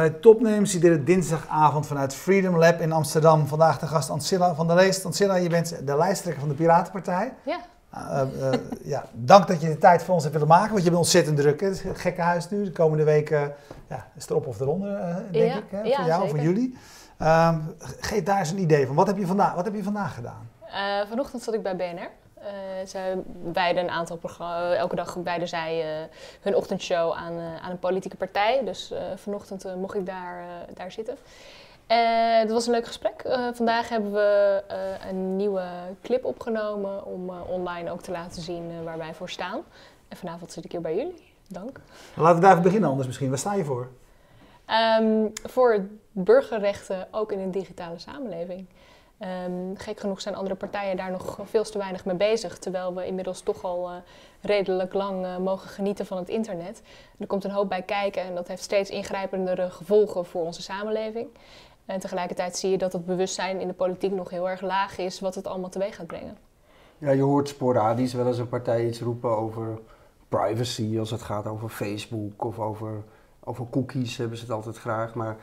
Bij Topnames, iedere dinsdagavond vanuit Freedom Lab in Amsterdam. Vandaag de gast Ancilla van der Leest. Ancilla, je bent de lijsttrekker van de Piratenpartij. Ja. Uh, uh, ja, dank dat je de tijd voor ons hebt willen maken, want je bent ontzettend druk. Het is een gekke huis nu. De komende weken ja, is het erop of eronder, uh, denk ja, ik, hè, ja, voor jou, zeker. voor jullie. Uh, geef daar eens een idee van. Wat heb je vandaag, wat heb je vandaag gedaan? Vanochtend zat ik bij BNR. Uh, zij wijden een aantal programma's, elke dag wijden zij uh, hun ochtendshow aan, aan een politieke partij. Dus vanochtend mocht ik daar, daar zitten. Het was een leuk gesprek. vandaag hebben we een nieuwe clip opgenomen om online ook te laten zien waar wij voor staan. En vanavond zit ik hier bij jullie. Dank. Laten we daar even beginnen anders misschien. Waar sta je voor? Um, voor burgerrechten ook in een digitale samenleving. Um, gek genoeg zijn andere partijen daar nog veel te weinig mee bezig. Terwijl we inmiddels toch al uh, redelijk lang uh, mogen genieten van het internet. Er komt een hoop bij kijken en dat heeft steeds ingrijpendere gevolgen voor onze samenleving. En tegelijkertijd zie je dat het bewustzijn in de politiek nog heel erg laag is wat het allemaal teweeg gaat brengen. Ja, je hoort sporadisch wel eens een partij iets roepen over privacy als het gaat over Facebook of over, over cookies hebben ze het altijd graag. Maar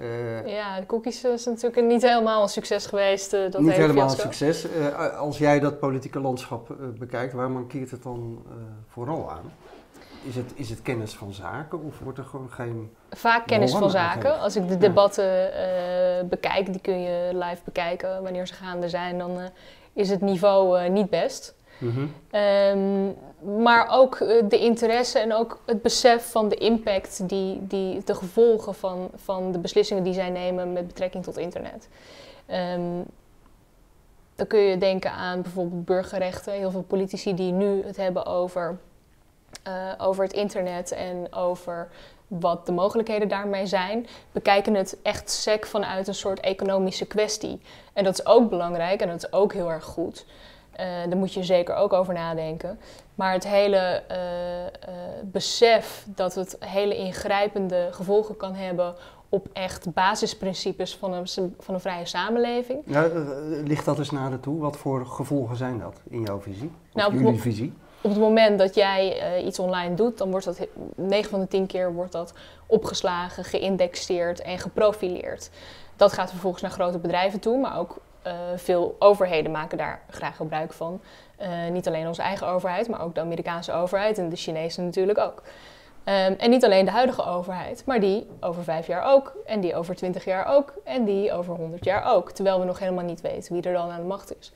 uh, ja, de cookies is natuurlijk niet helemaal een succes geweest. Uh, dat niet hele helemaal fiasco. een succes. Uh, als jij dat politieke landschap bekijkt, waar mankeert het dan vooral aan? Is het, is het kennis van zaken of wordt er gewoon geen. Vaak kennis van zaken. Als ik de debatten bekijk, die kun je live bekijken wanneer ze gaande zijn, dan is het niveau niet best. -hmm. um, maar ook de interesse en ook het besef van de impact, die, die, de gevolgen van, van de beslissingen die zij nemen met betrekking tot internet. Um, dan kun je denken aan bijvoorbeeld burgerrechten. Heel veel politici die nu het hebben over, uh, over het internet en over wat de mogelijkheden daarmee zijn, bekijken het echt sec vanuit een soort economische kwestie. En dat is ook belangrijk en dat is ook heel erg goed. Uh, daar moet je zeker ook over nadenken. Maar het hele uh, uh, besef dat het hele ingrijpende gevolgen kan hebben op echt basisprincipes van een, van een vrije samenleving. Ja, ligt dat eens nader toe? Wat voor gevolgen zijn dat in jouw visie? Of nou, op jullie visie? Op het moment dat jij iets online doet, dan wordt dat 9 van de 10 keer wordt dat opgeslagen, geïndexeerd en geprofileerd. Dat gaat vervolgens naar grote bedrijven toe, maar ook uh, veel overheden maken daar graag gebruik van. Uh, niet alleen onze eigen overheid, maar ook de Amerikaanse overheid en de Chinese natuurlijk ook. Um, en niet alleen de huidige overheid, maar die over vijf jaar ook, en die over twintig jaar ook, en die over honderd jaar ook. Terwijl we nog helemaal niet weten wie er dan aan de macht is.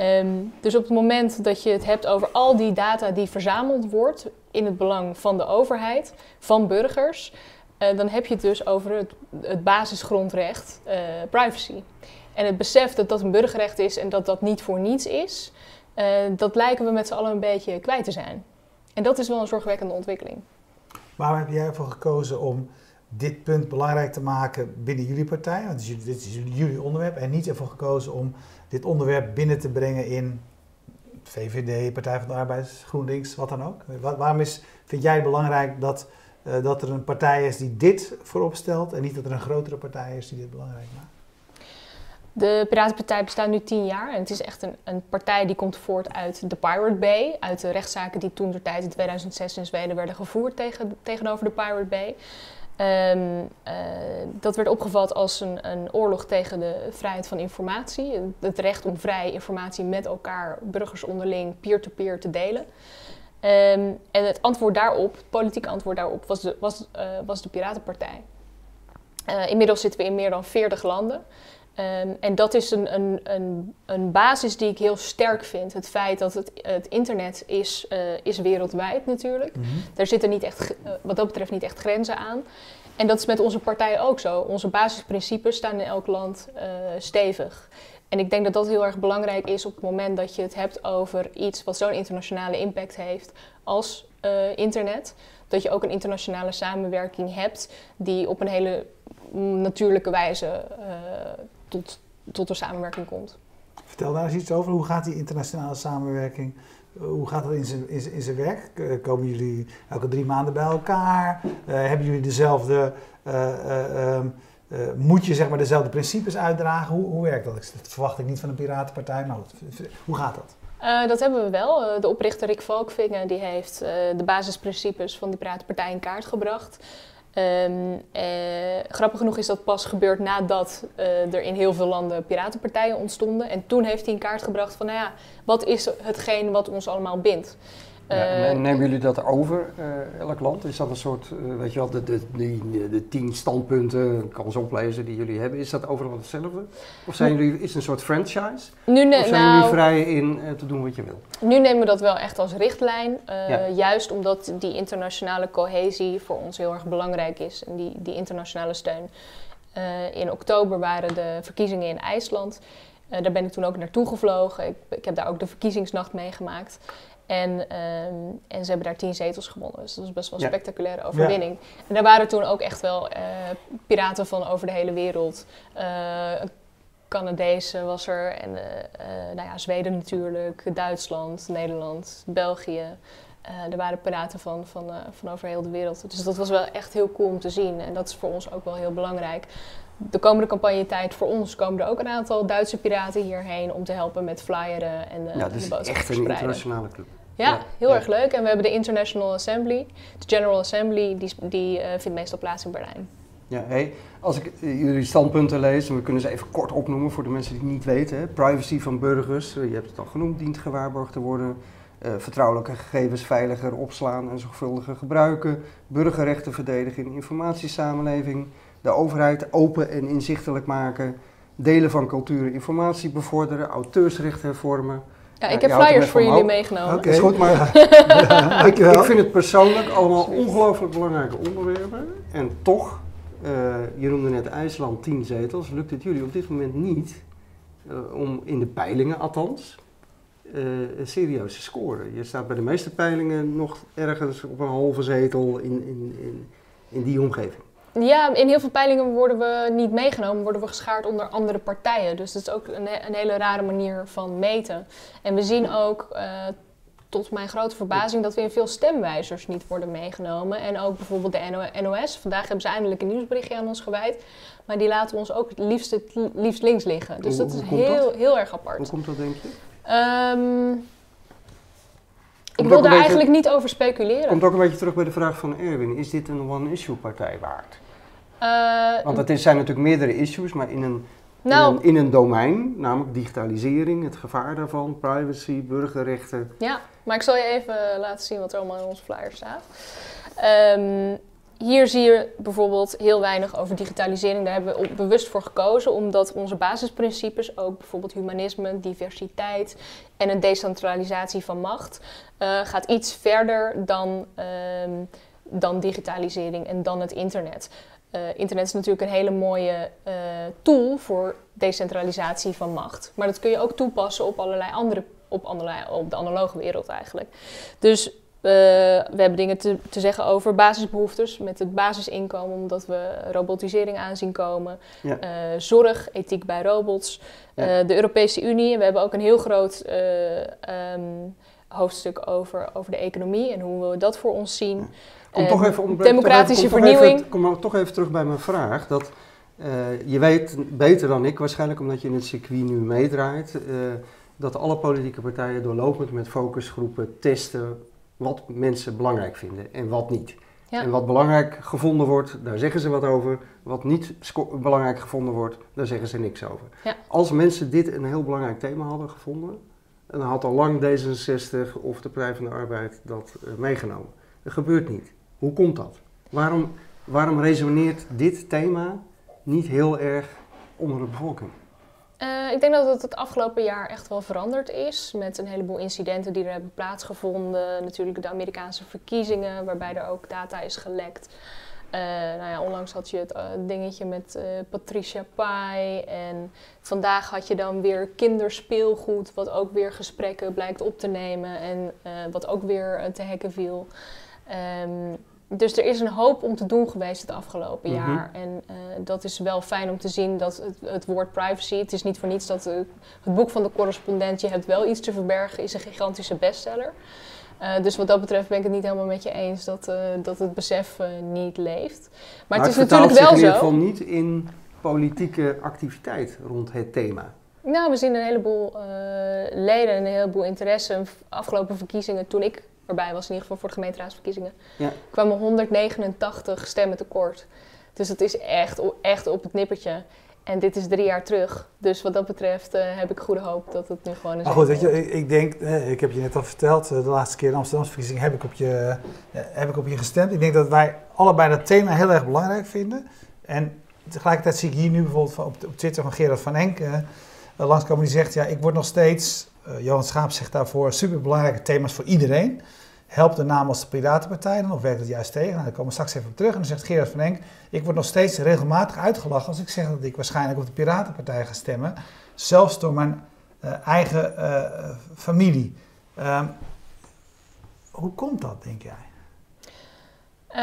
Um, dus op het moment dat je het hebt over al die data die verzameld wordt in het belang van de overheid, van burgers, uh, dan heb je het dus over het, het basisgrondrecht uh, privacy. En het besef dat dat een burgerrecht is en dat dat niet voor niets is, uh, dat lijken we met z'n allen een beetje kwijt te zijn. En dat is wel een zorgwekkende ontwikkeling. Waarom heb jij ervoor gekozen om dit punt belangrijk te maken binnen jullie partij? Want dit is jullie onderwerp. En niet ervoor gekozen om dit onderwerp binnen te brengen in VVD, Partij van de Arbeid, GroenLinks, wat dan ook. Waarom is, vind jij het belangrijk dat, uh, dat er een partij is die dit voorop stelt en niet dat er een grotere partij is die dit belangrijk maakt? De Piratenpartij bestaat nu tien jaar en het is echt een, een, partij die komt voort uit de Pirate Bay. Uit de rechtszaken die toen de tijd in 2006 in Zweden werden gevoerd tegen, tegenover de Pirate Bay. Um, uh, dat werd opgevat als een, een, oorlog tegen de vrijheid van informatie. Het recht om vrij informatie met elkaar, burgers onderling, peer-to-peer -peer te delen. Um, en het antwoord daarop, het politieke antwoord daarop, was de, was, uh, was de Piratenpartij. Uh, inmiddels zitten we in meer dan 40 landen. Um, en dat is een, een, een, een, basis die ik heel sterk vind. Het feit dat het, het internet is, uh, is wereldwijd natuurlijk. Mhm. Daar zitten niet echt, uh, wat dat betreft niet echt grenzen aan. En dat is met onze partij ook zo. Onze basisprincipes staan in elk land uh, stevig. En ik denk dat dat heel erg belangrijk is op het moment dat je het hebt over iets wat zo'n internationale impact heeft als internet. Dat je ook een internationale samenwerking hebt die op een hele natuurlijke wijze tot, tot een samenwerking komt. Vertel daar eens iets over. Hoe gaat die internationale samenwerking? Hoe gaat dat in zijn, in zijn, in zijn werk? Komen jullie elke drie maanden bij elkaar? Uh, hebben jullie dezelfde... Uh, moet je zeg maar dezelfde principes uitdragen? Hoe, hoe werkt dat? Dat verwacht ik niet van een piratenpartij, maar hoe gaat dat? Uh, dat hebben we wel. Uh, de oprichter Rick Valkvingen die heeft uh, de basisprincipes van de Piratenpartij in kaart gebracht. Eh, grappig genoeg is dat pas gebeurd nadat eh, er in heel veel landen piratenpartijen ontstonden. En toen heeft hij in kaart gebracht van, nou ja, wat is hetgeen wat ons allemaal bindt? Ja, Eh, en nemen jullie dat over, eh, elk land? Is dat een soort, eh, weet je wel, de, de, de, de tien standpunten, ik kan ze oplezen, die jullie hebben. Is dat overal hetzelfde? Of zijn jullie, is het een soort franchise? nu, of zijn nou, jullie vrij in eh, te doen wat je wil? Nu nemen we dat wel echt als richtlijn. eh, Ja. Juist omdat die internationale cohesie voor ons heel erg belangrijk is. En die, die internationale steun. Eh, in oktober waren de verkiezingen in IJsland. Eh, daar ben ik toen ook naartoe gevlogen. Ik, ik heb daar ook de verkiezingsnacht meegemaakt. En, ehm, en ze hebben daar tien zetels gewonnen. Dus dat was best wel een Ja. spectaculaire overwinning. En daar waren toen ook echt wel eh, piraten van over de hele wereld. Een Canadees was er en eh, nou ja, Zweden natuurlijk, Duitsland, Nederland, België. Er waren piraten van, van, van over heel de wereld. Dus dat was wel echt heel cool om te zien. En dat is voor ons ook wel heel belangrijk. De komende campagnetijd voor ons komen er ook een aantal Duitse piraten hierheen om te helpen met flyeren en de, ja, de dus boodschap echt een internationale club. Ja, Ja, heel ja. erg leuk. En we hebben de International Assembly. De General Assembly, die, die eh, vindt meestal plaats in Berlijn. Ja, hey, als ik eh, jullie standpunten lees, en we kunnen ze even kort opnoemen voor de mensen die het niet weten. Hè. Privacy van burgers, eh, je hebt het al genoemd, dient gewaarborgd te worden. Eh, vertrouwelijke gegevens veiliger opslaan en zorgvuldiger gebruiken. Burgerrechten verdedigen in informatiesamenleving. De overheid open en inzichtelijk maken. Delen van cultuur en informatie bevorderen. Auteursrechten hervormen. Ja, ik je heb er flyers voor jullie meegenomen. Oké. Is goed, maar Ja, ik, vind het persoonlijk allemaal ongelooflijk belangrijke onderwerpen. En toch, eh, je noemde net IJsland 10 zetels, lukt het jullie op dit moment niet eh, om in de peilingen althans eh, serieus te scoren. Je staat bij de meeste peilingen nog ergens op een halve zetel in, in, in, in die omgeving. Ja, in heel veel peilingen worden we niet meegenomen, worden we geschaard onder andere partijen. Dus dat is ook een, he- een hele rare manier van meten. En we zien ook, eh, tot mijn grote verbazing, dat we in veel stemwijzers niet worden meegenomen. En ook bijvoorbeeld de NO NOS. Vandaag hebben ze eindelijk een nieuwsberichtje aan ons gewijd. Maar die laten ons ook het liefst, het liefst links liggen. Dus Hoe- dat is heel, dat? heel erg apart. Hoe komt dat, denk je? Ehm, ik wil daar beetje- eigenlijk niet over speculeren. Komt ook een beetje terug bij de vraag van Erwin. Is dit een one-issue partij waard? Eh, Want het is- zijn natuurlijk meerdere issues, maar in een nou, in, een, in een domein, namelijk digitalisering, het gevaar daarvan, privacy, burgerrechten. Ja, maar ik zal je even laten zien wat er allemaal in onze flyer staat. Ehm, hier zie je bijvoorbeeld heel weinig over digitalisering. Daar hebben we bewust voor gekozen, omdat onze basisprincipes, ook bijvoorbeeld humanisme, diversiteit en een decentralisatie van macht, eh, gaat iets verder dan, ehm, dan digitalisering en dan het internet. Eh, internet is natuurlijk een hele mooie eh, tool voor decentralisatie van macht. Maar dat kun je ook toepassen op allerlei andere, op, allerlei, op de analoge wereld eigenlijk. Dus eh, we hebben dingen te, te zeggen over basisbehoeftes met het basisinkomen, omdat we robotisering aanzien komen. Ja. Zorg, ethiek bij robots. Ja. De Europese Unie. We hebben ook een heel groot eh, ehm, hoofdstuk over, over de economie en hoe we dat voor ons zien. Kom Eh, toch even onderbreken. democratische toch even- kom toch vernieuwing. Even, kom toch even terug bij mijn vraag. Dat, eh, je weet beter dan ik, waarschijnlijk omdat je in het circuit nu meedraait, eh, dat alle politieke partijen doorlopend met focusgroepen testen wat mensen belangrijk vinden en wat niet. Ja. En wat belangrijk gevonden wordt, daar zeggen ze wat over. Wat niet belangrijk gevonden wordt, daar zeggen ze niks over. Ja. Als mensen dit een heel belangrijk thema hadden gevonden, dan had al lang D66 of de Partij van de Arbeid dat eh, meegenomen. Dat gebeurt niet. Hoe komt dat? Waarom, waarom resoneert dit thema niet heel erg onder de bevolking? Eh, ik denk dat het het afgelopen jaar echt wel veranderd is. Met een heleboel incidenten die er hebben plaatsgevonden. Natuurlijk de Amerikaanse verkiezingen, waarbij er ook data is gelekt. Eh, nou ja, onlangs had je het eh, dingetje met eh, Patricia Pai. En vandaag had je dan weer kinderspeelgoed, wat ook weer gesprekken blijkt op te nemen. En wat ook weer te hacken viel. Ehm, dus er is een hoop om te doen geweest het afgelopen Mhm. jaar. En dat is wel fijn om te zien dat het, het woord privacy, het is niet voor niets dat het boek van de correspondent, je hebt wel iets te verbergen, is een gigantische bestseller. Eh, dus wat dat betreft ben ik het niet helemaal met je eens dat, eh, dat het besef eh, niet leeft. Maar, het is natuurlijk wel zich in ieder zo. geval niet in politieke activiteit rond het thema. Nou, we zien een heleboel leden en een heleboel interesse. Afgelopen verkiezingen, toen ik erbij was, in ieder geval voor de gemeenteraadsverkiezingen, Ja. kwamen 189 stemmen tekort. Dus het is echt, echt op het nippertje. En dit is drie jaar terug. Dus wat dat betreft eh, heb ik goede hoop dat het nu gewoon een Maar goed, weet je, ik, ik denk, eh, ik heb je net al verteld, eh, de laatste keer in de Amsterdamse verkiezing heb ik, op je, eh, heb ik op je gestemd. Ik denk dat wij allebei dat thema heel erg belangrijk vinden. En tegelijkertijd zie ik hier nu bijvoorbeeld op, op Twitter van Gerard van Enk eh, langskomen die zegt, ja, ik word nog steeds, Johan Schaap zegt daarvoor, superbelangrijke thema's voor iedereen. Helpt de naam als de Piratenpartij dan of werkt het juist tegen? Nou, daar komen we straks even op terug. En dan zegt Gerard van Enk, ik word nog steeds regelmatig uitgelachen als ik zeg dat ik waarschijnlijk op de Piratenpartij ga stemmen. Zelfs door mijn eh, eigen eh, familie. Ehm, hoe komt dat, denk jij? Eh,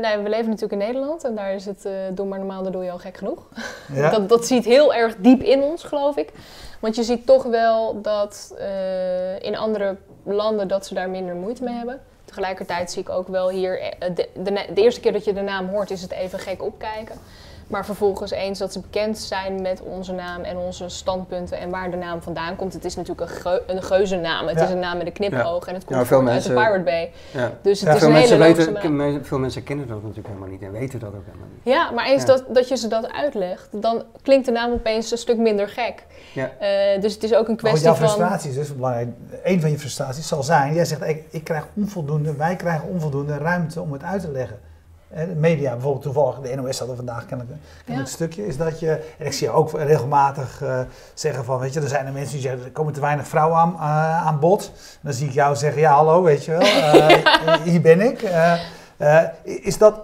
nee, we leven natuurlijk in Nederland en daar is het eh doe maar normaal, dan doe je al gek genoeg. Ja? Dat, dat zit heel erg diep in ons, geloof ik. Want je ziet toch wel dat eh, in andere landen dat ze daar minder moeite mee hebben. Tegelijkertijd zie ik ook wel hier, de, de eerste keer dat je de naam hoort is het even gek opkijken. Maar vervolgens eens dat ze bekend zijn met onze naam en onze standpunten en waar de naam vandaan komt. Het is natuurlijk een, geu een geuzennaam. Het Ja. is een naam met een knipoog en het komt Ja, veel voort uit de Pirate Bay. Ja. Dus het Ja, is veel, een hele mensen weten, naam. veel mensen kennen dat natuurlijk helemaal niet en weten dat ook helemaal niet. Ja, maar eens Ja. Dat, dat je ze dat uitlegt, dan klinkt de naam opeens een stuk minder gek. Ja. Eh, dus het is ook een Oh, kwestie jouw van... frustratie is dus belangrijk. Een van je frustraties zal zijn, jij zegt ik, ik krijg onvoldoende, wij krijgen onvoldoende ruimte om het uit te leggen. De media, bijvoorbeeld toevallig, de NOS had er vandaag kennelijk, kennelijk Ja. een stukje, is dat je, en ik zie je ook regelmatig eh, zeggen van, weet je, er zijn er mensen die zeggen, er komen te weinig vrouwen aan, eh, aan bod. En dan zie ik jou zeggen, ja hallo, weet je wel, eh, hier ben ik. Is dat,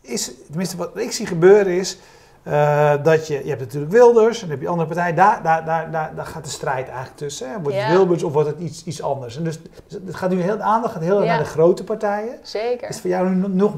is, tenminste wat ik zie gebeuren is, eh, dat je, je hebt natuurlijk Wilders en dan heb je andere partijen, daar, daar, daar, daar, daar gaat de strijd eigenlijk tussen. Hè? Wordt het. Wilders of wordt het iets, iets anders? En dus, dus het gaat nu heel, de aandacht gaat heel erg Ja. naar de grote partijen. Zeker. Is het voor, jou nu nog,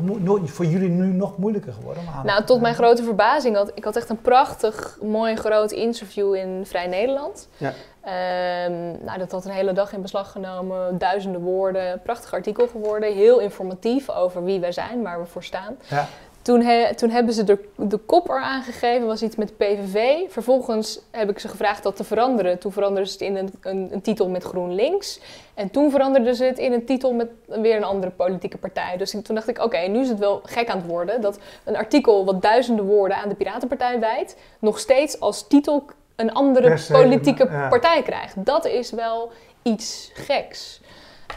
voor jullie nu nog moeilijker geworden? om Nou, tot mijn grote verbazing had ik had echt een prachtig, mooi groot interview in Vrij Nederland. Ja. Ehm, nou, dat had een hele dag in beslag genomen, duizenden woorden, prachtig artikel geworden, heel informatief over wie wij zijn, waar we voor staan. Ja. Toen, he- toen hebben ze de, de kop eraan gegeven, was iets met PVV. Vervolgens heb ik ze gevraagd dat te veranderen. Toen veranderden ze het in een, een, een titel met GroenLinks. En toen veranderden ze het in een titel met weer een andere politieke partij. Dus toen dacht ik, oké, nu is het wel gek aan het worden... dat een artikel wat duizenden woorden aan de Piratenpartij wijdt... nog steeds als titel een andere politieke ja. partij krijgt. Dat is wel iets geks.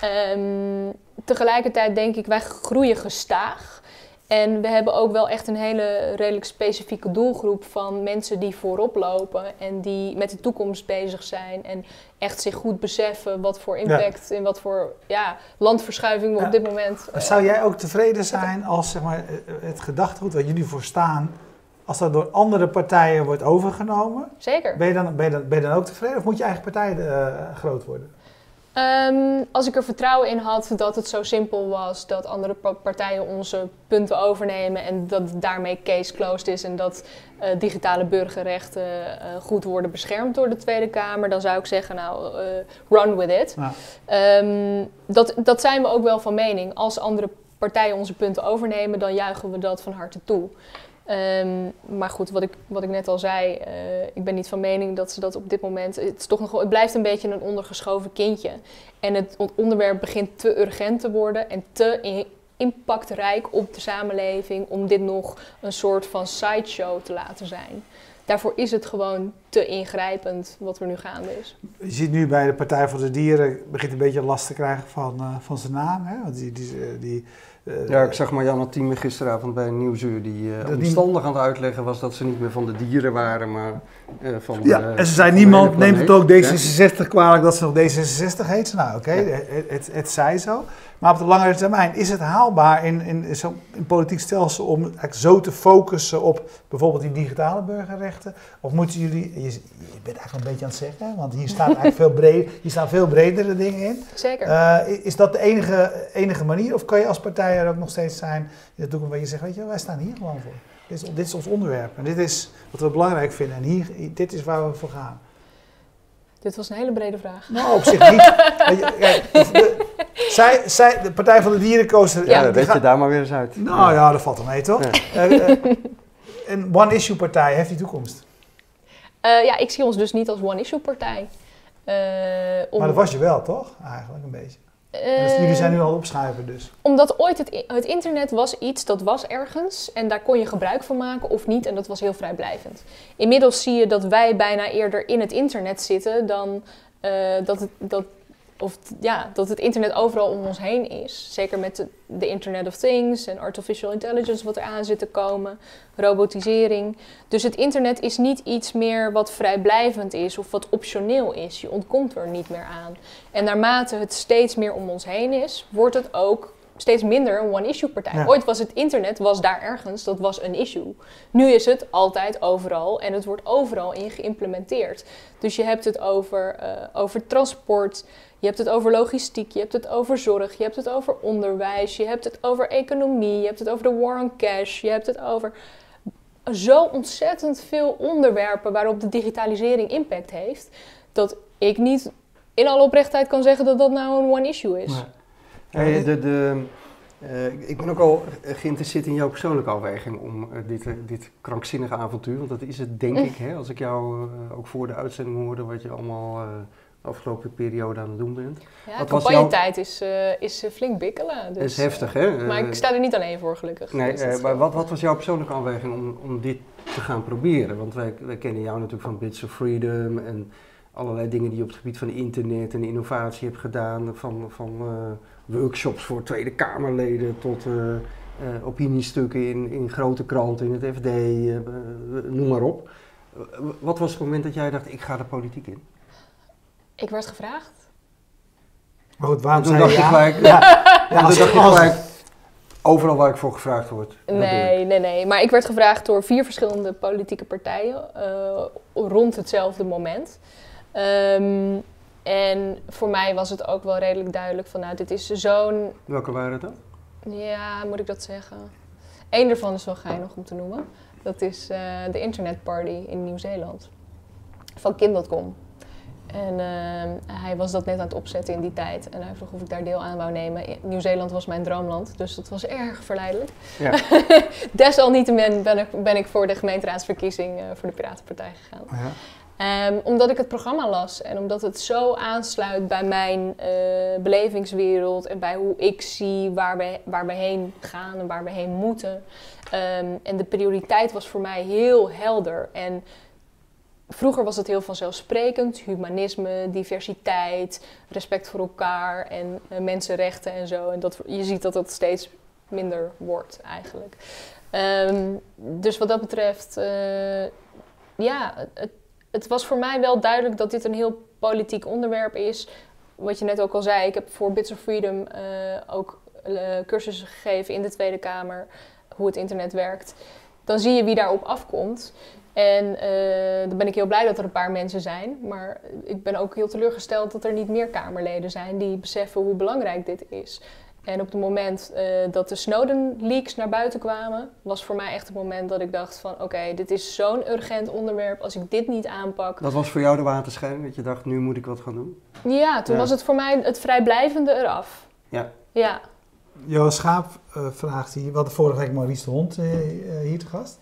Ehm, tegelijkertijd denk ik, wij groeien gestaag. En we hebben ook wel echt een hele redelijk specifieke doelgroep van mensen die voorop lopen en die met de toekomst bezig zijn en echt zich goed beseffen wat voor impact en wat voor ja, landverschuiving we Ja. op dit moment. eh, Zou jij ook tevreden zijn als zeg maar, eh, het gedachtegoed waar jullie voor staan, als dat door andere partijen wordt overgenomen? Zeker. Ben je dan, ben je dan, ben je dan ook tevreden of moet je eigen partij eh, groot worden? Ehm, als ik er vertrouwen in had dat het zo simpel was dat andere pa- partijen onze punten overnemen en dat daarmee case closed is en dat eh, digitale burgerrechten eh, goed worden beschermd door de Tweede Kamer, dan zou ik zeggen, nou, eh, run with it. Ja. Ehm, dat, dat zijn we ook wel van mening. Als andere partijen onze punten overnemen, dan juichen we dat van harte toe. Ehm, maar goed, wat ik, wat ik net al zei, eh, ik ben niet van mening dat ze dat op dit moment. Het, is toch nog, het blijft een beetje een ondergeschoven kindje. En het on- onderwerp begint te urgent te worden en te impactrijk op de samenleving om dit nog een soort van sideshow te laten zijn. Daarvoor is het gewoon te ingrijpend wat er nu gaande is. Je ziet nu bij de Partij voor de Dieren begint een beetje last te krijgen van, eh, van zijn naam. Hè? Want die, die, die, eh, Ja, ik zag Marianne Thieme gisteravond bij Nieuwsuur die eh die- omstandig aan het uitleggen was dat ze niet meer van de dieren waren, maar eh, van Ja, de, en ze zei niemand neemt het ook D66 kwalijk dat ze nog D66 heet. Nou oké, Ja. het, het, het zij zo. Maar op de langere termijn, is het haalbaar in, in zo'n in politiek stelsel om zo te focussen op bijvoorbeeld die digitale burgerrechten? Of moeten jullie, je, je bent eigenlijk een beetje aan het zeggen, want hier, staat eigenlijk veel breed, hier staan veel bredere dingen in. Zeker. Eh, is dat de enige, enige manier of kan je als partij er ook nog steeds zijn in de toekomst waar je zegt, weet je, wij staan hier gewoon voor. Dit is, dit is ons onderwerp en dit is wat we belangrijk vinden en hier, dit is waar we voor gaan. Dit was een hele brede vraag. Nou, op zich niet. Kijk, de- zij, zij, de Partij van de Dieren koos er. Ja, die weet je daar maar weer eens uit. Nou ja, dat valt wel mee, toch? Ja. Eh, eh, een one-issue partij heeft die toekomst. Eh, ja, ik zie ons dus niet als one-issue partij. Eh, om- Maar dat was je wel, toch? Eigenlijk een beetje. Dus jullie zijn Eh, nu al opschuiven dus. Omdat ooit het, internet was iets dat was ergens en daar kon je gebruik van maken of niet en dat was heel vrijblijvend. Inmiddels zie je dat wij bijna eerder in het internet zitten dan eh, dat, het, dat, of, ja, dat het internet overal om ons heen is. Zeker met de, de Internet of Things en artificial intelligence wat er aan zit te komen, robotisering. Dus het internet is niet iets meer wat vrijblijvend is of wat optioneel is. Je ontkomt er niet meer aan. En naarmate het steeds meer om ons heen is, wordt het ook steeds minder een one-issue partij. Ja. Ooit was het internet, was daar ergens, dat was een issue. Nu is het altijd overal en het wordt overal in geïmplementeerd. Dus je hebt het over, eh, over transport, je hebt het over logistiek, je hebt het over zorg, je hebt het over onderwijs, je hebt het over economie, je hebt het over de war on cash, je hebt het over zo ontzettend veel onderwerpen waarop de digitalisering impact heeft, dat ik niet in alle oprechtheid kan zeggen dat dat nou een one-issue is. Maar- Hey, de, de, eh, ik ben ook al geïnteresseerd in jouw persoonlijke afweging om eh, dit, eh, dit krankzinnige avontuur. Want dat is het, denk Mm. ik, hè, als ik jou ook voor de uitzending hoorde, wat je allemaal eh, afgelopen periode aan het doen bent. Ja, campagnetijd is, eh, is eh, flink bikkelen. Dus, dat is heftig, hè? eh, maar ik sta er niet alleen voor, gelukkig. Nee, Dus maar wat, wat was jouw persoonlijke afweging om, om dit te gaan proberen? Want wij, wij kennen jou natuurlijk van Bits of Freedom en allerlei dingen die je op het gebied van internet en innovatie hebt gedaan. Van, van workshops voor Tweede Kamerleden tot opiniestukken in, in grote kranten, in het FD, noem maar op. Wat was het moment dat jij dacht, ik ga de politiek in? Ik werd gevraagd. Maar goed, waarom Toen zei dacht je ja? gelijk, Ja, ja, toen dacht je gelijk, overal waar ik voor gevraagd word. Nee, nee, nee. Maar ik werd gevraagd door vier verschillende politieke partijen eh, rond hetzelfde moment. Ehm, en voor mij was het ook wel redelijk duidelijk van, nou, dit is zo'n, Welke waren het dan? ja, moet ik dat zeggen? Eén daarvan is wel geinig om te noemen. Dat is eh, de internetparty in Nieuw-Zeeland. Van Kim.com. En ehm, hij was dat net aan het opzetten in die tijd. En hij vroeg of ik daar deel aan wou nemen. Nieuw-Zeeland was mijn droomland, dus dat was erg verleidelijk. Ja. Desalniettemin ben ik, ben ik voor de gemeenteraadsverkiezing eh, voor de Piratenpartij gegaan. Ja. Ehm, omdat ik het programma las en omdat het zo aansluit bij mijn eh, belevingswereld en bij hoe ik zie waar we, waar we heen gaan en waar we heen moeten. Ehm, en de prioriteit was voor mij heel helder. En vroeger was het heel vanzelfsprekend: humanisme, diversiteit, respect voor elkaar en eh, mensenrechten en zo. En dat, je ziet dat dat steeds minder wordt eigenlijk. Ehm, dus wat dat betreft, eh, ja, het, was voor mij wel duidelijk dat dit een heel politiek onderwerp is. Wat je net ook al zei, ik heb voor Bits of Freedom eh, ook cursussen gegeven in de Tweede Kamer, hoe het internet werkt. Dan zie je wie daarop afkomt. En eh, dan ben ik heel blij dat er een paar mensen zijn. Maar ik ben ook heel teleurgesteld dat er niet meer Kamerleden zijn die beseffen hoe belangrijk dit is. En op het moment eh, dat de Snowden-leaks naar buiten kwamen, was voor mij echt het moment dat ik dacht van oké, dit is zo'n urgent onderwerp. Als ik dit niet aanpak, Dat was voor jou de waterschijn, dat je dacht, nu moet ik wat gaan doen? ja, toen Ja. was het voor mij het vrijblijvende eraf. Ja. Ja, Johan Schaap eh, vraagt hier, we hadden vorige week Maurice de Hond hier te gast.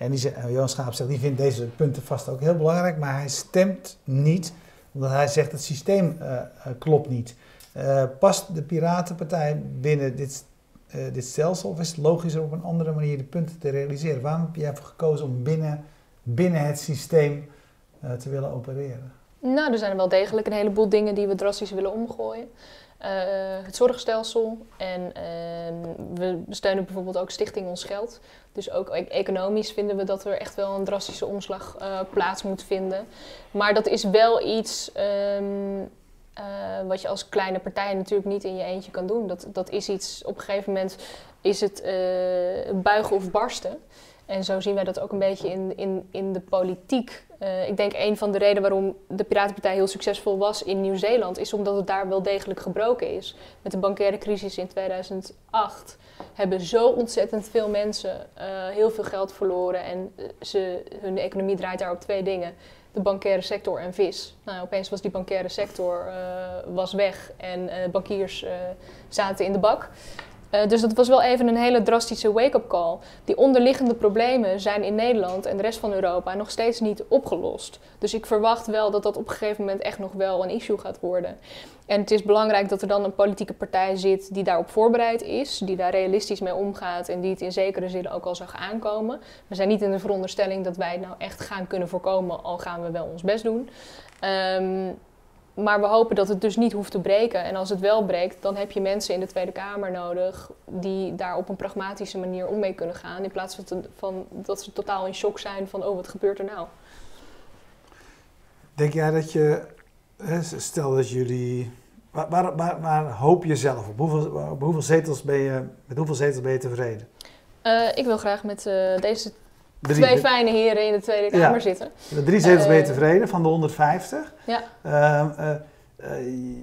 En die Johan Schaap zegt, die vindt deze punten vast ook heel belangrijk, maar hij stemt niet, omdat hij zegt het systeem eh, klopt niet. Eh, past de Piratenpartij binnen dit, eh, dit stelsel of is het logischer op een andere manier de punten te realiseren? Waarom heb jij ervoor gekozen om binnen, binnen het systeem te willen opereren? nou, er zijn wel degelijk een heleboel dingen die we drastisch willen omgooien. Eh, het zorgstelsel en ehm, we steunen bijvoorbeeld ook Stichting Ons Geld. Dus ook e- economisch vinden we dat er echt wel een drastische omslag eh, plaats moet vinden. Maar dat is wel iets ehm, eh, wat je als kleine partij natuurlijk niet in je eentje kan doen. Dat, dat is iets, op een gegeven moment is het buigen of barsten. En zo zien wij dat ook een beetje in, in, in de politiek. Eh, ik denk een van de redenen waarom de Piratenpartij heel succesvol was in Nieuw-Zeeland, is omdat het daar wel degelijk gebroken is. Met de bankaire crisis in 2008 hebben zo ontzettend veel mensen eh, heel veel geld verloren. En eh, ze, hun economie draait daar op twee dingen. De bankaire sector en vis. Nou, opeens was die bankaire sector was weg en bankiers zaten in de bak. Uh, dus dat was wel even een hele drastische wake-up call. Die onderliggende problemen zijn in Nederland en de rest van Europa nog steeds niet opgelost. Dus ik verwacht wel dat dat op een gegeven moment echt nog wel een issue gaat worden. En het is belangrijk dat er dan een politieke partij zit die daarop voorbereid is, die daar realistisch mee omgaat en die het in zekere zin ook al zag aankomen. We zijn niet in de veronderstelling dat wij het nou echt gaan kunnen voorkomen, al gaan we wel ons best doen. Um, maar we hopen dat het dus niet hoeft te breken. En als het wel breekt, dan heb je mensen in de Tweede Kamer nodig die daar op een pragmatische manier om mee kunnen gaan. In plaats van, van dat ze totaal in shock zijn van, oh wat gebeurt er nou? Denk jij dat je, stel dat jullie, waar, waar, waar, hoop je zelf op? Hoeveel, hoeveel zetels ben je, met hoeveel zetels ben je tevreden? Uh, ik wil graag met uh, deze twee fijne heren in de Tweede Kamer ja. zitten. De drie zetels ben je eh, tevreden van de 150. Ja. Uh,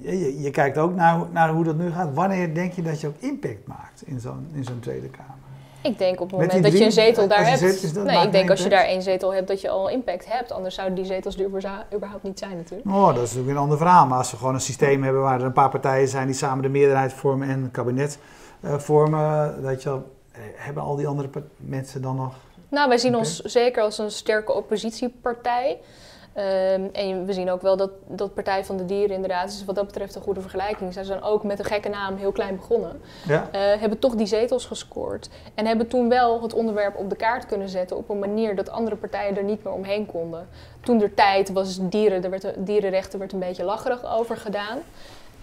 je, je, kijkt ook naar, naar hoe dat nu gaat. Wanneer denk je dat je ook impact maakt in zo'n zo'n Tweede Kamer? Ik denk op het moment dat je een zetel daar hebt. nee, ik denk als je daar één zetel hebt, dat je al impact hebt. Anders zouden die zetels er überhaupt niet zijn natuurlijk. Oh, dat is natuurlijk een ander verhaal. Maar als we gewoon een systeem hebben waar er een paar partijen zijn die samen de meerderheid vormen en een kabinet uh, vormen, dat je hebben al die andere mensen dan nog nou, wij zien ons zeker als een sterke oppositiepartij. Ehm, en we zien ook wel dat, dat Partij van de Dieren inderdaad is wat dat betreft een goede vergelijking. Zij zijn ook met een gekke naam heel klein begonnen. Ja. Uh, hebben toch die zetels gescoord. En hebben toen wel het onderwerp op de kaart kunnen zetten op een manier dat andere partijen er niet meer omheen konden. Toen der tijd was dieren, er werd, dierenrechten werd een beetje lacherig over gedaan.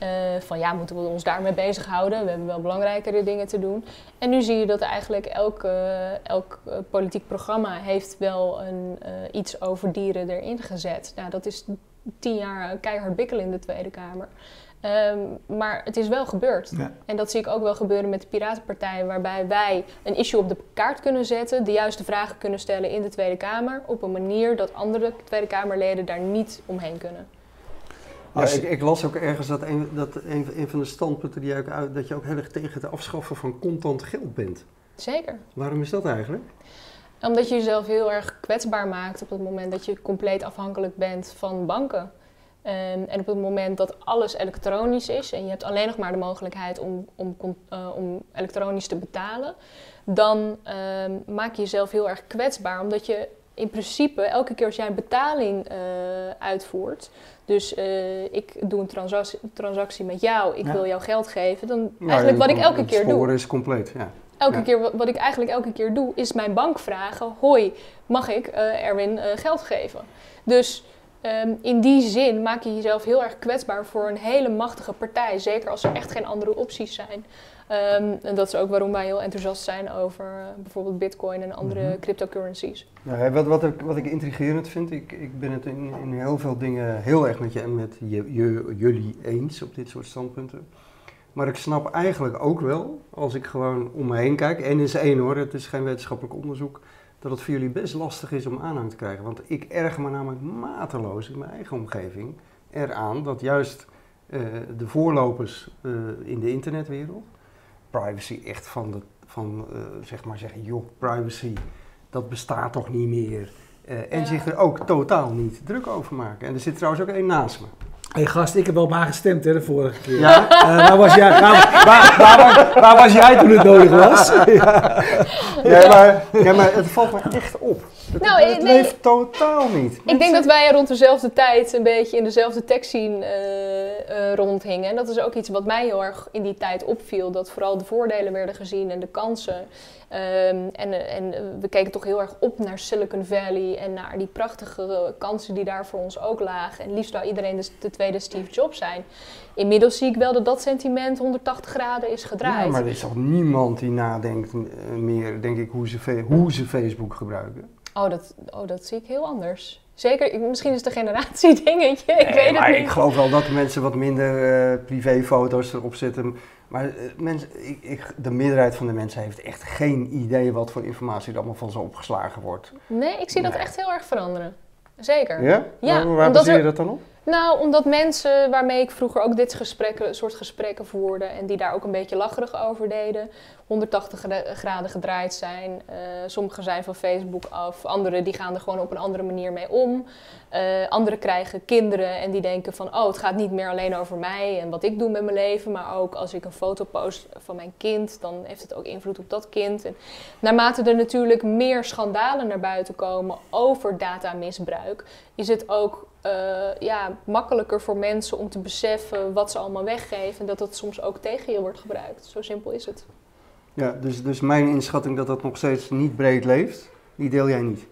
Uh, van ja, moeten we ons daarmee bezighouden? We hebben wel belangrijkere dingen te doen. En nu zie je dat eigenlijk elk, uh, elk uh, politiek programma heeft wel een, iets over dieren erin gezet. Nou, dat is tien jaar keihard bikkelen in de Tweede Kamer. Um, maar het is wel gebeurd. Ja. En dat zie ik ook wel gebeuren met de Piratenpartij, waarbij wij een issue op de kaart kunnen zetten, de juiste vragen kunnen stellen in de Tweede Kamer, op een manier dat andere Tweede Kamerleden daar niet omheen kunnen. Ja, ik, ik, las ook ergens dat, een, dat een, een van de standpunten die ook uit, dat je ook heel erg tegen het afschaffen van contant geld bent. Zeker. Waarom is dat eigenlijk? Omdat je jezelf heel erg kwetsbaar maakt op het moment dat je compleet afhankelijk bent van banken. En, en op het moment dat alles elektronisch is en je hebt alleen nog maar de mogelijkheid om, om, uh, om elektronisch te betalen, dan uh, maak je jezelf heel erg kwetsbaar. Omdat je in principe elke keer als jij een betaling uh, uitvoert, dus uh, ik doe een transactie, transactie met jou, ik wil jou geld geven, dan eigenlijk wat ik elke keer doe. Is compleet, ja. Elke keer, wat ik eigenlijk elke keer doe, is mijn bank vragen: Hoi, mag ik uh, Erwin geld geven? Dus um, in die zin maak je jezelf heel erg kwetsbaar voor een hele machtige partij. Zeker als er echt geen andere opties zijn. Um, en dat is ook waarom wij heel enthousiast zijn over uh, bijvoorbeeld bitcoin en andere mm -hmm. cryptocurrencies. Nou, wat, wat, ik, wat ik intrigerend vind, ik, ik ben het in, in heel veel dingen heel erg met je en met je, je, jullie eens op dit soort standpunten. Maar ik snap eigenlijk ook wel, als ik gewoon om me heen kijk, en is één hoor, het is geen wetenschappelijk onderzoek, dat het voor jullie best lastig is om aanhang te krijgen. Want ik erger me namelijk mateloos in mijn eigen omgeving eraan dat juist uh, de voorlopers uh, in de internetwereld, privacy echt van, de, van uh, zeg maar zeggen, joh, privacy, dat bestaat toch niet meer. en ja. zich er ook totaal niet druk over maken. En er zit trouwens ook één naast me. Hé hey gast, ik heb wel maar gestemd hè, de vorige keer. Ja? Uh, waar, was jij, waar, waar, waar, waar, was jij toen het nodig was? ja. Ja, maar, ja, maar het valt me echt op. Het, nou, het nee, leeft totaal niet. Ik denk dat wij rond dezelfde tijd een beetje in dezelfde tech scene uh, uh, rondhingen. En dat is ook iets wat mij heel erg in die tijd opviel. Dat vooral de voordelen werden gezien en de kansen. Um, en, en we keken toch heel erg op naar Silicon Valley en naar die prachtige kansen die daar voor ons ook lagen. En liefst zou iedereen de, de tweede Steve Jobs zijn. Inmiddels zie ik wel dat dat sentiment 180 graden is gedraaid. Ja, maar er is toch niemand die nadenkt meer, denk ik, hoe ze, hoe ze Facebook gebruiken? Oh dat, oh, dat zie ik heel anders. Zeker, misschien is het een generatie dingetje, ik nee, weet maar het niet. ik geloof wel dat mensen wat minder uh, privéfoto's erop zetten. Maar uh, mensen, ik, ik, de meerderheid van de mensen heeft echt geen idee wat voor informatie er allemaal van zo opgeslagen wordt. Nee, ik zie nee. dat echt heel erg veranderen. Zeker. Ja? ja waar waar baseer je dat dan op? Nou, omdat mensen waarmee ik vroeger ook dit gesprekken, soort gesprekken voerde en die daar ook een beetje lacherig over deden, 180 gra- graden gedraaid zijn. Eh sommigen zijn van Facebook af, anderen die gaan er gewoon op een andere manier mee om. Eh anderen krijgen kinderen en die denken van, oh, het gaat niet meer alleen over mij en wat ik doe met mijn leven, maar ook als ik een foto post van mijn kind, dan heeft het ook invloed op dat kind. En naarmate er natuurlijk meer schandalen naar buiten komen over datamisbruik, is het ook eh, ja, makkelijker voor mensen om te beseffen wat ze allemaal weggeven en dat het soms ook tegen je wordt gebruikt. Zo simpel is het. Ja, dus, dus mijn inschatting dat dat nog steeds niet breed leeft, die deel jij niet.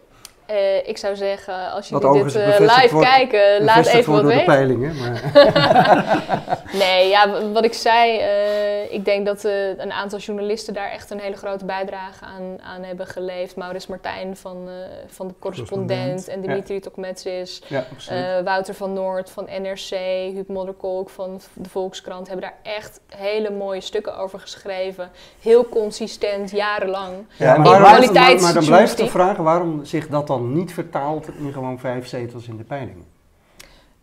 Eh, ik zou zeggen, als jullie dit eh, live wordt- kijken, laat even wat weten. peilingen. Maar, Nee, ja, wat ik zei, eh, ik denk dat eh, een aantal journalisten daar echt een hele grote bijdrage aan, aan hebben geleverd. Maurits Martijn van, eh, van de correspondent en Dimitri Tokmetsis. ja. Eh, Wouter van Noord van NRC, Huub Modderkolk van de Volkskrant hebben daar echt hele mooie stukken over geschreven. Heel consistent, jarenlang. ja, maar- waarom- kwaliteits- maar, maar dan blijft de vraag waarom zich dat dan niet vertaalt in gewoon vijf zetels in de peiling.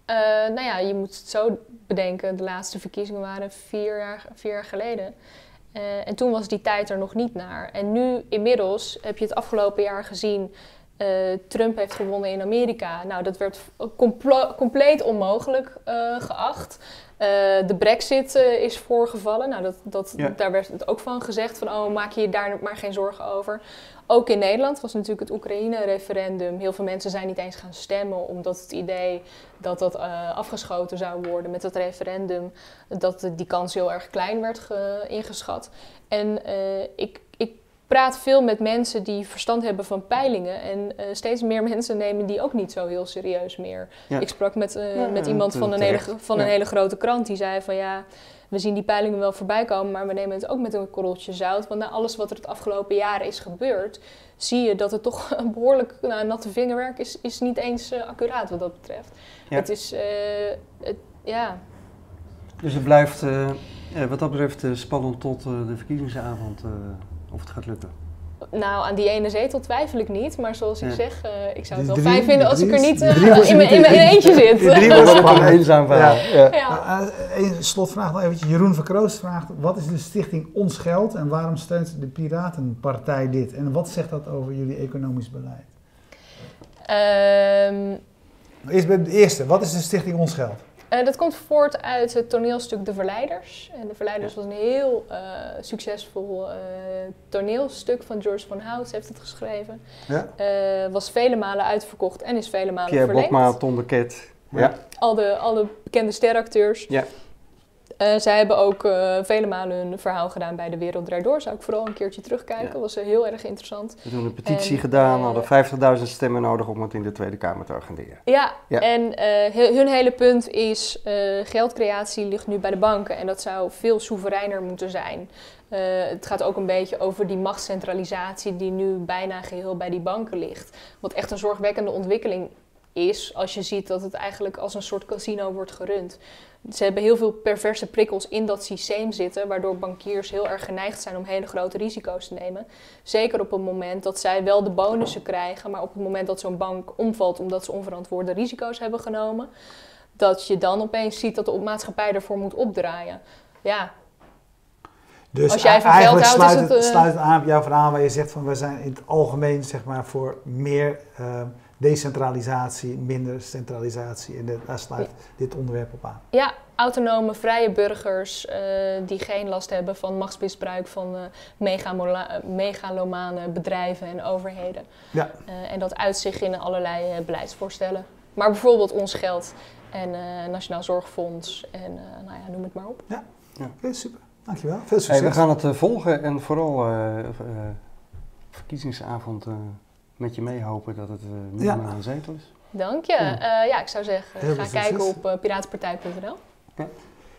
Eh, nou ja, je moet het zo bedenken. De laatste verkiezingen waren vier jaar, vier jaar geleden. Eh, en toen was die tijd er nog niet naar. En nu inmiddels heb je het afgelopen jaar gezien. eh, Trump heeft gewonnen in Amerika. Nou, dat werd compleet onmogelijk geacht. De brexit is voorgevallen. Nou, dat, dat, Ja. daar werd het ook van gezegd van... oh, maak je je daar maar geen zorgen over. Ook in Nederland was natuurlijk het Oekraïne-referendum. Heel veel mensen zijn niet eens gaan stemmen... omdat het idee dat dat eh, afgeschoten zou worden met het referendum... dat die kans heel erg klein werd ge- ingeschat. En eh, ik praat veel met mensen die verstand hebben van peilingen... en eh, steeds meer mensen nemen die ook niet zo heel serieus meer. Ja. Ik sprak met, eh, Ja, met iemand van, een hele, van een hele grote krant die zei van ja, we zien die peilingen wel voorbij komen, maar we nemen het ook met een korreltje zout. Want na alles wat er het afgelopen jaren is gebeurd, zie je dat het toch een behoorlijk nou, natte vingerwerk is, is niet eens eh, accuraat wat dat betreft. Het is, het, ja, Dus het blijft wat dat betreft spannend tot de verkiezingsavond of het gaat lukken. nou aan die ene zetel twijfel ik niet, maar zoals ik Ja. zeg, eh, ik zou het wel fijn vinden als ik er niet eh, wordt in mijn in niet- mijn eentje zit. die drie een eenzaam verhaal. Ja. Ja. ja. Uh, een slotvraag nog eventjes. Jeroen Verkroos vraagt, wat is de stichting Ons Geld en waarom steunt de Piratenpartij dit? En wat zegt dat over jullie economisch beleid? Ehm, Eerst bij de eerste, wat is de stichting Ons Geld? Eh, dat komt voort uit het toneelstuk De Verleiders. En De Verleiders was een heel eh, succesvol eh, toneelstuk van George van Hout, heeft het geschreven. Ja. Was vele malen uitverkocht en is vele malen Pierre verlengd. Bokma, Ton de Ket. Ja. Al de, al de bekende steracteurs. Ja. Eh, zij hebben ook eh, vele malen hun verhaal gedaan bij De Wereld Draait Door. Zou ik vooral een keertje terugkijken. Ja. was eh, heel erg interessant. We hebben een petitie En, gedaan, eh, hadden 50.000 stemmen nodig om het in de Tweede Kamer te agenderen. Ja, Ja. en hun hele punt is, geldcreatie ligt nu bij de banken en dat zou veel soevereiner moeten zijn. Het gaat ook een beetje over die machtscentralisatie die nu bijna geheel bij die banken ligt. Wat echt een zorgwekkende ontwikkeling is als je ziet dat het eigenlijk als een soort casino wordt gerund. Ze hebben heel veel perverse prikkels in dat systeem zitten, waardoor bankiers heel erg geneigd zijn om hele grote risico's te nemen. Zeker op het moment dat zij wel de bonussen krijgen, maar op het moment dat zo'n bank omvalt omdat ze onverantwoorde risico's hebben genomen, dat je dan opeens ziet dat de maatschappij ervoor moet opdraaien. Ja, Dus Als jij van eigenlijk geld houdt, sluit, is het, het, eh, sluit het aan op jouw verhaal waar je zegt van we zijn in het algemeen zeg maar voor meer eh, decentralisatie, minder centralisatie. En dat- daar sluit dit onderwerp op aan. ja autonome, vrije burgers eh, die geen last hebben van machtsmisbruik van eh, eh, megalomane bedrijven en overheden. Ja. Eh, en dat uit zich in allerlei eh, beleidsvoorstellen. Maar bijvoorbeeld ons geld en eh, Nationaal Zorgfonds en eh, nou ja, noem het maar op. Oké, super. Dankjewel. Veel Hey, succes. we gaan het volgen en vooral eh, eh, verkiezingsavond eh, met je meehopen dat het eh niet Ja. een zetel is. Dank je. Ja. Eh, ja, ik zou zeggen, Heel ga kijken succes. op eh, piratenpartij.nl.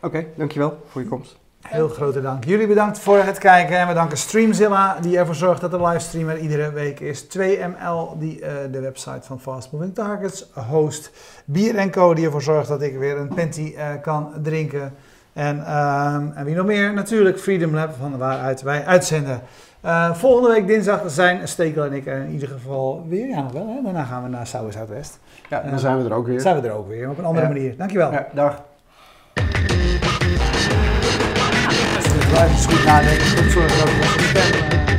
Oké, dankjewel voor je komst. Heel grote dank. Jullie bedankt voor het kijken en we danken Streamzilla die ervoor zorgt dat de livestream er iedere week is. 2ML die eh, de website van Fast Moving Targets host. Bier Co die ervoor zorgt dat ik weer een panty eh, kan drinken. En, ehm, en wie nog meer? Natuurlijk Freedom Lab, van waaruit wij uitzenden. Eh, volgende week dinsdag zijn Stekel en ik in ieder geval weer. Ja, nog wel. Hè? Daarna gaan we naar South Zuidwest. Ja, dan zijn we er ook weer. Zijn we er ook weer, op een andere Ja. manier. Dankjewel. Ja, dag. Blijf eens goed nadenken. Goed zorgen dat je stem... eh,